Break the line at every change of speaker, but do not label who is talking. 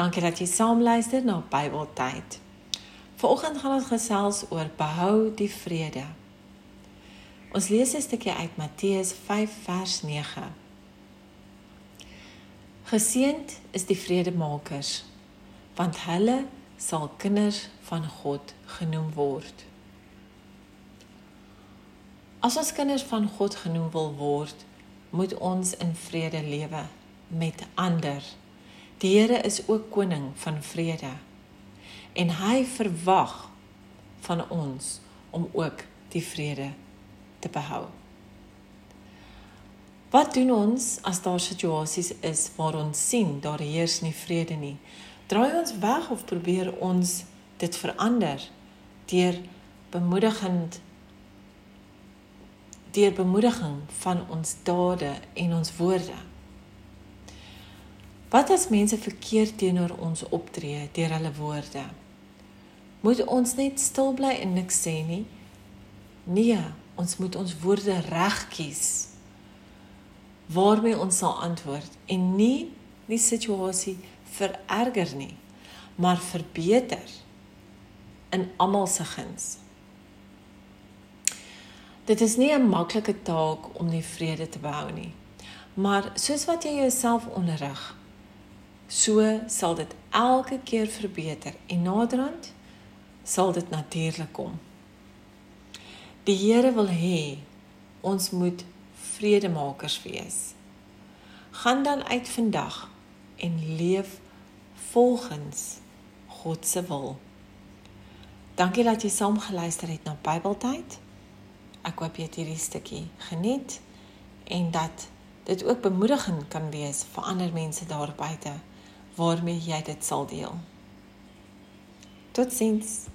Dankie dat jy saam luister na Bybeltyd. Vanoggend gaan ons gesels oor behou die vrede. Ons lees 'n stukkie uit Matteus 5 vers 9. Geseend is die vredemakers, want hulle sal kinders van God genoem word. As ons kinders van God genoem wil word, moet ons in vrede lewe met ander. Die Here is ook koning van vrede. En hy verwag van ons om ook die vrede te behou. Wat doen ons as daar situasies is waar ons sien daar heers nie vrede nie? Draai ons weg of probeer ons dit verander deur bemoedigend deur bemoediging van ons dade en ons woorde? Wat as mense verkeerd teenoor ons optree deur hulle woorde? Moet ons net stil bly en niks sê nie? Nee, ons moet ons woorde reg kies. Waarmee ons sal antwoord en nie die situasie vererger nie, maar verbeter in almal se guns. Dit is nie 'n maklike taak om die vrede te behou nie. Maar soos wat jy jouself onderrig, So sal dit elke keer verbeter en naderhand sal dit natuurlik kom. Die Here wil hê ons moet vredemakers wees. Gaan dan uit vandag en leef volgens God se wil. Dankie dat jy saam geluister het na Bybeltyd. Ek hoop jy het hierdie stukkie geniet en dat dit ook bemoedigend kan wees vir ander mense daar buite waarmee jy dit sal deel. Totsiens.